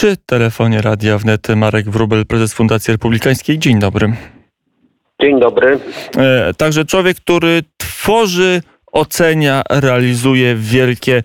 Przy telefonie Radia Wnet Marek Wrubel, prezes Fundacji Republikańskiej. Dzień dobry. Dzień dobry. E, także człowiek, który tworzy ocenia, realizuje wielkie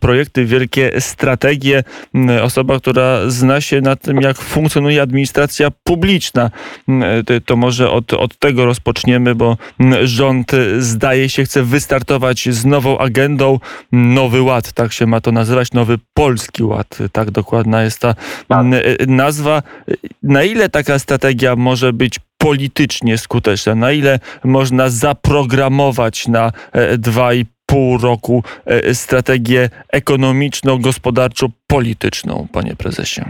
projekty, wielkie strategie. Osoba, która zna się na tym, jak funkcjonuje administracja publiczna. To może od, od tego rozpoczniemy, bo rząd zdaje się chce wystartować z nową agendą Nowy Ład, tak się ma to nazywać, Nowy Polski Ład. Tak dokładna jest ta tak. nazwa. Na ile taka strategia może być politycznie skuteczna? Na ile można zaprogramować na e, dwa i pół roku e, strategię ekonomiczną, gospodarczo, polityczną, panie prezesie?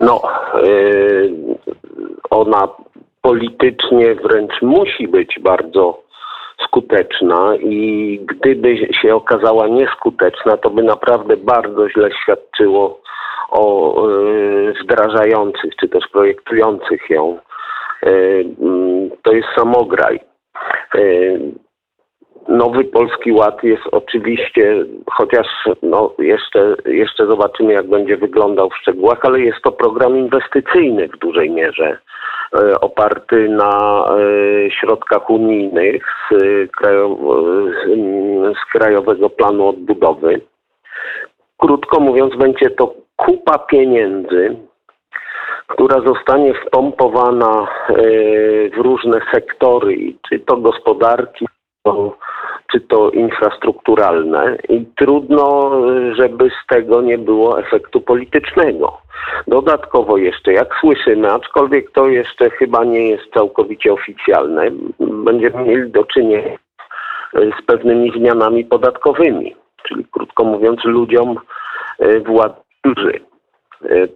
No, yy, ona politycznie wręcz musi być bardzo skuteczna i gdyby się okazała nieskuteczna, to by naprawdę bardzo źle świadczyło o wdrażających czy też projektujących ją E, to jest samograj. E, Nowy Polski Ład jest oczywiście, chociaż no jeszcze, jeszcze zobaczymy, jak będzie wyglądał w szczegółach, ale jest to program inwestycyjny w dużej mierze, e, oparty na środkach unijnych z, z Krajowego Planu Odbudowy. Krótko mówiąc, będzie to kupa pieniędzy, która zostanie wpompowana e, w różne sektory, czy to gospodarki, czy to infrastrukturalne. I trudno, żeby z tego nie było efektu politycznego. Dodatkowo jeszcze, jak słyszymy, aczkolwiek to jeszcze chyba nie jest całkowicie oficjalne, będziemy mieli do czynienia z pewnymi zmianami podatkowymi, czyli krótko mówiąc ludziom e, władzy. E,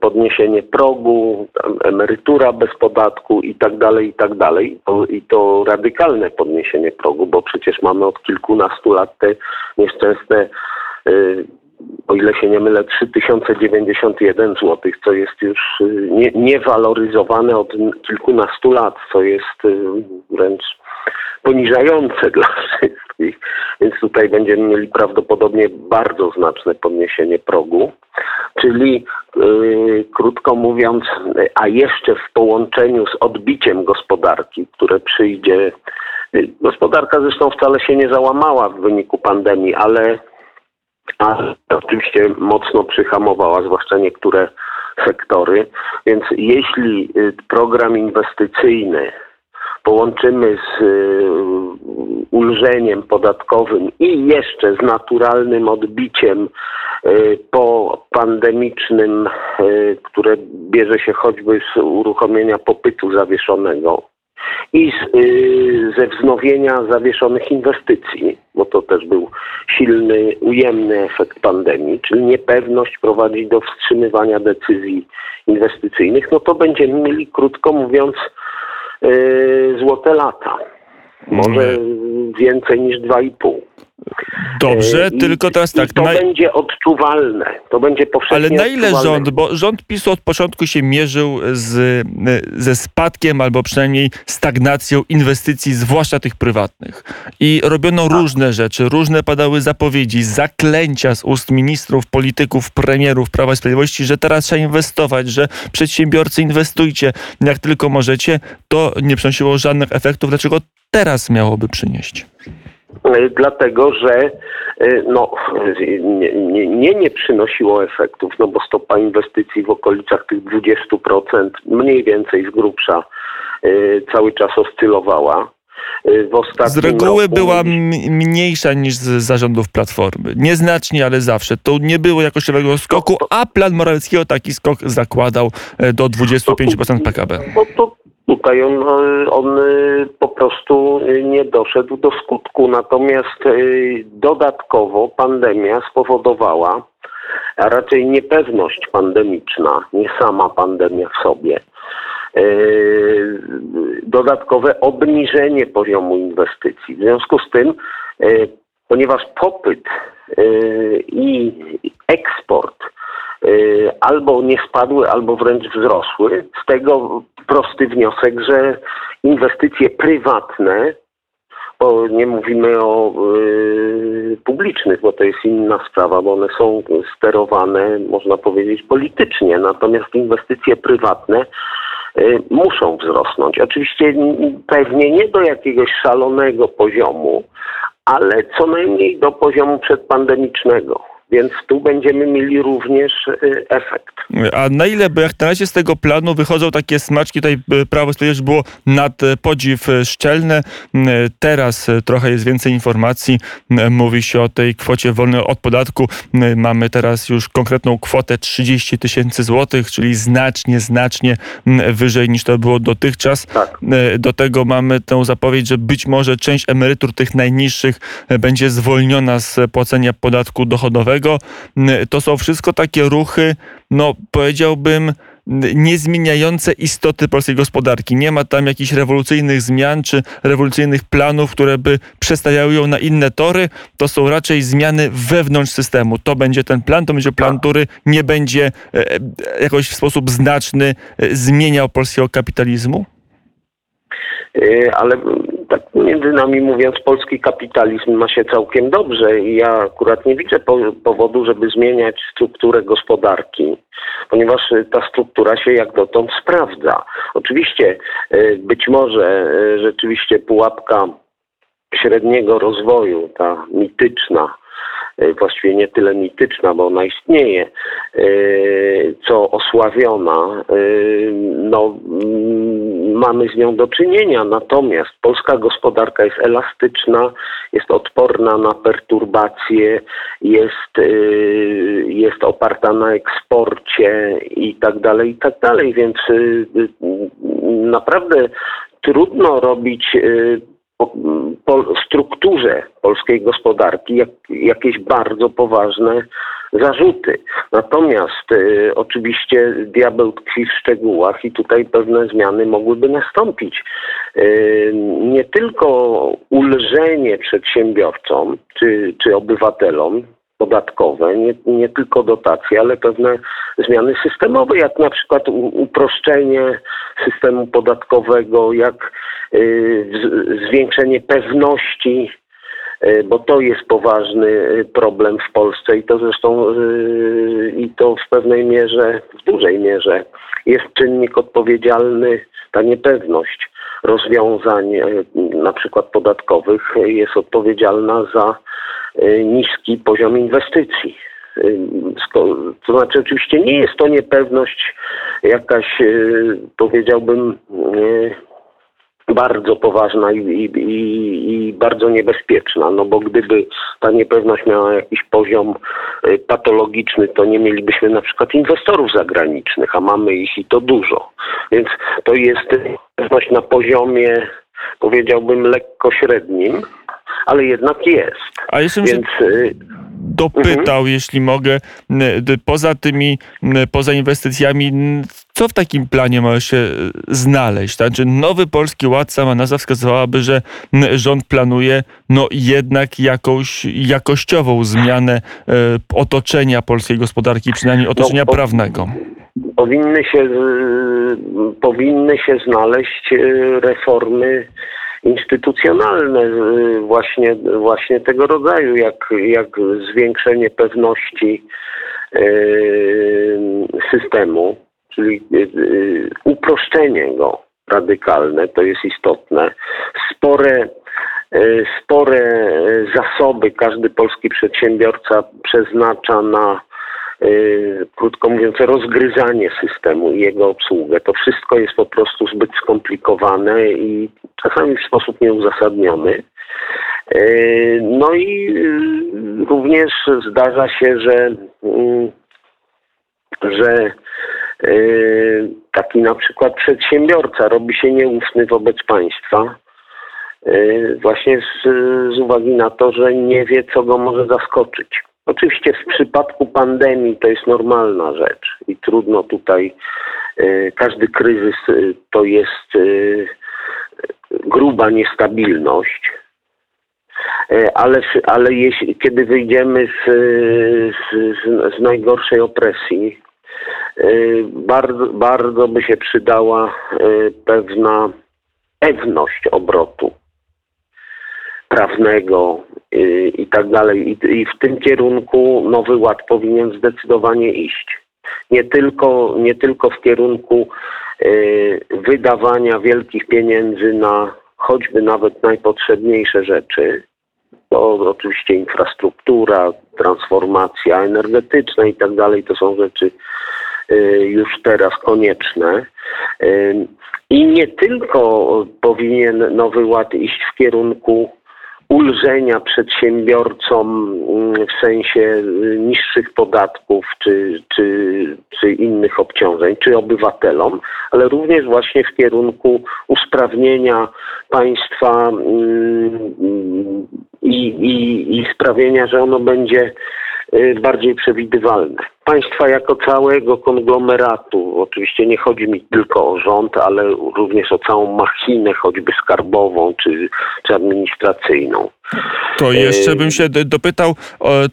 podniesienie progu, emerytura bez podatku i tak dalej, i tak dalej. I to radykalne podniesienie progu, bo przecież mamy od kilkunastu lat te nieszczęsne e, o ile się nie mylę, 3091 zł, co jest już e, nie, niewaloryzowane od kilkunastu lat, co jest wręcz poniżające dla wszystkich. Więc tutaj będziemy mieli prawdopodobnie bardzo znaczne podniesienie progu. Czyli yy, krótko mówiąc, a jeszcze w połączeniu z odbiciem gospodarki, które przyjdzie. Yy, gospodarka zresztą wcale się nie załamała w wyniku pandemii, ale, ale oczywiście mocno przyhamowała, zwłaszcza niektóre sektory. Więc jeśli y, program inwestycyjny połączymy z y, ulżeniem podatkowym i jeszcze z naturalnym odbiciem y, po pandemicznym, y, które bierze się choćby z uruchomienia popytu zawieszonego i z, ze wznowienia zawieszonych inwestycji, bo to też był silny, ujemny efekt pandemii, czyli niepewność prowadzi do wstrzymywania decyzji inwestycyjnych, no to będziemy mieli, krótko mówiąc, złote lata. Może więcej niż 2,5. Dobrze, I, tylko teraz tak. to na... będzie odczuwalne. To będzie powszechnie Ale na ile rząd, bo rząd PiSu od początku się mierzył z, ze spadkiem albo przynajmniej stagnacją inwestycji, zwłaszcza tych prywatnych. I robiono tak. różne rzeczy, różne padały zapowiedzi, zaklęcia z ust ministrów, polityków, premierów Prawa i Sprawiedliwości, że teraz trzeba inwestować, że przedsiębiorcy inwestujcie, jak tylko możecie. To nie przynosiło żadnych efektów. Dlaczego teraz miałoby przynieść? E, dlatego że e, no, nie, nie, nie przynosiło efektów, no bo stopa inwestycji w okolicach tych 20% mniej więcej z grubsza e, cały czas oscylowała. Z reguły roku... była mniejsza niż z zarządów Platformy. Nieznacznie, ale zawsze. To nie było jakościowego skoku, a plan Morawieckiego taki skok zakładał do 25% PKB. No to Tutaj on, on y, po prostu nie doszedł do skutku. Natomiast y, dodatkowo pandemia spowodowała, a raczej niepewność pandemiczna, nie sama pandemia w sobie, y, dodatkowe obniżenie poziomu inwestycji. W związku z tym, ponieważ popyt i eksport albo nie spadły, albo wręcz wzrosły, z tego prosty wniosek, że inwestycje prywatne bo nie mówimy o y, publicznych, bo to jest inna sprawa, bo one są sterowane, można powiedzieć, politycznie. Natomiast inwestycje prywatne y, muszą wzrosnąć. Oczywiście pewnie nie do jakiegoś szalonego poziomu, ale co najmniej do poziomu przedpandemicznego. Więc tu będziemy mieli również y, efekt. A na ile, bo jak na razie z tego planu wychodzą takie smaczki, tutaj y, Prawo Sprawiedliwość było nad y, podziw szczelne. Teraz trochę jest więcej informacji. Mówi się o tej kwocie wolnej od podatku. Mamy teraz już konkretną kwotę 30 tysięcy złotych, czyli znacznie, znacznie wyżej niż to było dotychczas. Tak. Do tego mamy tę zapowiedź, że być może część emerytur tych najniższych będzie zwolniona z płacenia podatku dochodowego. To są wszystko takie ruchy, no powiedziałbym, niezmieniające istoty polskiej gospodarki. Nie ma tam jakichś rewolucyjnych zmian czy rewolucyjnych planów, które by przestawiały ją na inne tory. To są raczej zmiany wewnątrz systemu. To będzie ten plan, to będzie plan, tak. który nie będzie e, e, jakoś w sposób znaczny e, zmieniał polskiego kapitalizmu? Ale tak między nami mówiąc, polski kapitalizm ma się całkiem dobrze i ja akurat nie widzę powodu, żeby zmieniać strukturę gospodarki, ponieważ ta struktura się jak dotąd sprawdza. Oczywiście e, być może e, rzeczywiście pułapka średniego rozwoju, ta mityczna, właściwie nie tyle mityczna, bo ona istnieje, co osławiona, no mamy z nią do czynienia. Natomiast polska gospodarka jest elastyczna, jest odporna na perturbacje, jest, jest oparta na eksporcie i tak dalej, i tak dalej. Więc naprawdę trudno robić po, po strukturze polskiej gospodarki jak, jakieś bardzo poważne zarzuty. Natomiast y, oczywiście diabeł tkwi w szczegółach i tutaj pewne zmiany mogłyby nastąpić. Y, nie tylko ulżenie przedsiębiorcom czy, czy obywatelom, podatkowe, nie, nie, tylko dotacje, ale pewne zmiany systemowe, jak na przykład uproszczenie systemu podatkowego, jak y, zwiększenie pewności E, bo to jest poważny e, problem w Polsce i to zresztą i to w pewnej mierze, w dużej mierze jest czynnik odpowiedzialny, ta niepewność rozwiązań na przykład podatkowych jest odpowiedzialna za niski poziom inwestycji. To znaczy, oczywiście nie jest to niepewność jakaś, powiedziałbym, bardzo poważna i, i, i, bardzo niebezpieczna, no bo gdyby ta niepewność miała jakiś poziom patologiczny, to nie mielibyśmy na przykład inwestorów zagranicznych, a mamy ich i to dużo. Więc to jest niepewność na poziomie, powiedziałbym, lekko średnim, ale jednak jest. A jeszcze Więc, y, dopytał, mhm. jeśli mogę, poza tymi, poza inwestycjami, co w takim planie ma się e, znaleźć? Znaczy, nowy polski ład, sama nazwa wskazywałaby, że rząd planuje no jednak jakąś jakościową zmianę e, otoczenia polskiej gospodarki, przynajmniej otoczenia no, prawnego. Powinny się, powinny się znaleźć e, reformy instytucjonalne właśnie, właśnie tego rodzaju, jak, jak zwiększenie pewności systemu czyli uproszczenie go radykalne, to jest istotne. Spore, spore zasoby każdy polski przedsiębiorca przeznacza na krótko mówiąc, rozgryzanie systemu i jego obsługę. To wszystko jest po prostu zbyt skomplikowane i czasami w sposób nieuzasadniony. No i również zdarza się, że, mm, że taki na przykład przedsiębiorca robi się nieufny wobec państwa właśnie z, z uwagi na to, że nie wie, co go może zaskoczyć. Oczywiście w przypadku pandemii to jest normalna rzecz i trudno tutaj, yy, każdy kryzys to jest gruba niestabilność, ale, ale jeśli, kiedy wyjdziemy z, z, z najgorszej opresji, bardzo, bardzo by się przydała pewna pewność obrotu. Prawnego y, i tak dalej. I, w tym kierunku Nowy Ład powinien zdecydowanie iść. Nie tylko, nie tylko w kierunku y, wydawania wielkich pieniędzy na choćby nawet najpotrzebniejsze rzeczy, to oczywiście infrastruktura, transformacja energetyczna i tak dalej, to są rzeczy y, już teraz konieczne. I nie tylko powinien Nowy Ład iść w kierunku ulżenia przedsiębiorcom mm, w sensie y, niższych podatków czy, czy, czy innych obciążeń, czy obywatelom, ale również właśnie w kierunku usprawnienia państwa mm, i, i, i sprawienia, że ono będzie y, bardziej przewidywalne. Państwa jako całego konglomeratu, oczywiście nie chodzi mi tylko o rząd, ale również o całą machinę, choćby skarbową czy, czy administracyjną. To jeszcze bym się dopytał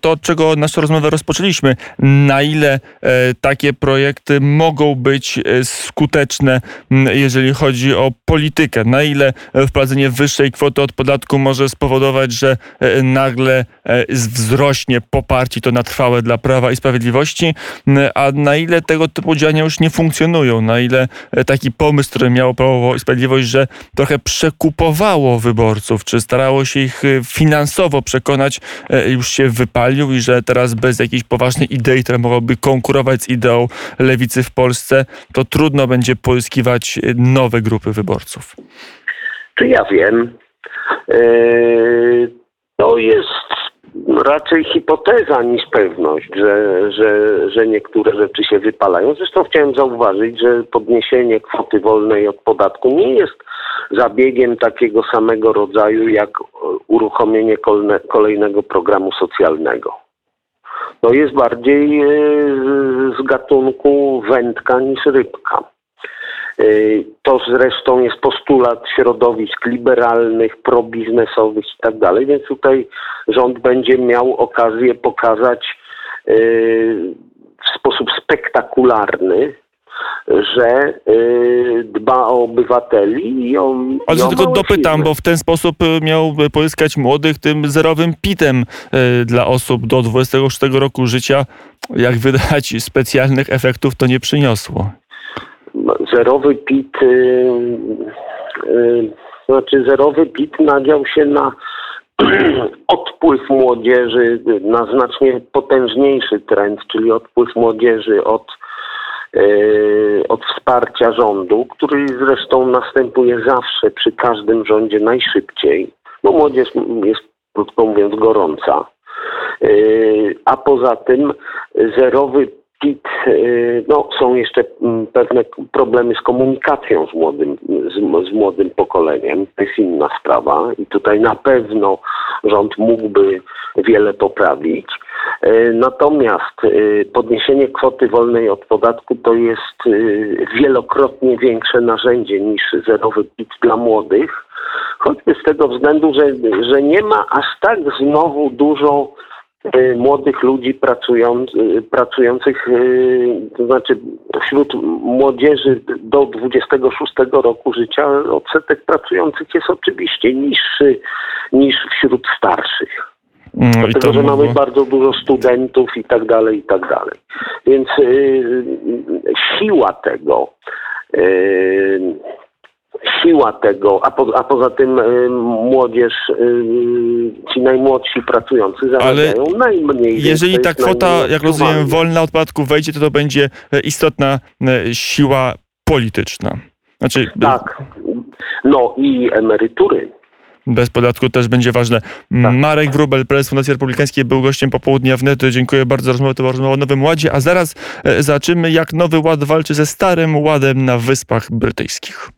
to, od czego naszą rozmowę rozpoczęliśmy. Na ile e, takie projekty mogą być e, skuteczne, jeżeli chodzi o politykę? Na ile wprowadzenie wyższej kwoty od podatku może spowodować, że e, nagle wzrośnie poparcie to na trwałe dla Prawa i Sprawiedliwości? A na ile tego typu działania już nie funkcjonują? Na ile taki pomysł, który miało Prawo i Sprawiedliwość, że trochę przekupowało wyborców, czy starało się ich finansowo przekonać, e, już się wypalił i że teraz bez jakiejś poważnej idei, która mogłaby konkurować z ideą lewicy w Polsce, to trudno będzie pozyskiwać nowe grupy wyborców. Czy ja wiem? E, jest raczej hipoteza niż pewność, że, że, że niektóre rzeczy się wypalają. Zresztą chciałem zauważyć, że podniesienie kwoty wolnej od podatku nie jest zabiegiem takiego samego rodzaju jak uruchomienie kolejnego programu socjalnego. To jest bardziej e, z gatunku wędka niż rybka. E, to zresztą jest postulat środowisk liberalnych, probiznesowych i tak dalej, więc tutaj rząd będzie miał okazję pokazać e, w sposób spektakularny, że y, dba o obywateli i o. Ale i o tylko dopytam, firmy. bo w ten sposób y, miał pozyskać młodych tym zerowym pitem y, dla osób do 26 roku życia. Jak wydać specjalnych efektów to nie przyniosło. Zerowy pit, znaczy zerowy pit nadział się na odpływ młodzieży, na znacznie potężniejszy trend, czyli odpływ młodzieży od E, od wsparcia rządu, który zresztą następuje zawsze przy każdym rządzie najszybciej, bo młodzież jest, krótko mówiąc, gorąca. A poza tym zerowy PIT, e, no, są jeszcze pewne problemy z komunikacją z młodym, z, z młodym pokoleniem. To jest inna sprawa i tutaj na pewno rząd mógłby wiele poprawić. E, natomiast e, podniesienie kwoty wolnej od podatku to jest wielokrotnie większe narzędzie niż zerowy PIT dla młodych, choćby z tego względu, że, że nie ma aż tak znowu dużo młodych ludzi pracując, pracujących, to znaczy wśród młodzieży do 26 roku życia odsetek pracujących jest oczywiście niższy niż wśród starszych. No Dlatego, że mamy bardzo dużo studentów i tak dalej, i tak dalej. Więc y, siła tego, y, siła tego, a, po, a poza tym y, młodzież, y, ci najmłodsi pracujący zarabiają Ale najmniej. Jeżeli ta kwota, jak rozumiem, wolna od podatku wejdzie, to to będzie e, istotna e, siła polityczna. Znaczy... Tak. No i emerytury bez podatku też będzie ważne. Tak. Marek Wrubel, prezes Fundacji Republikańskiej, był gościem popołudnia wnet. Dziękuję bardzo za rozmowę. To była rozmowa o Nowym Ładzie, a zaraz e, zobaczymy, jak Nowy Ład walczy ze Starym Ładem na Wyspach Brytyjskich.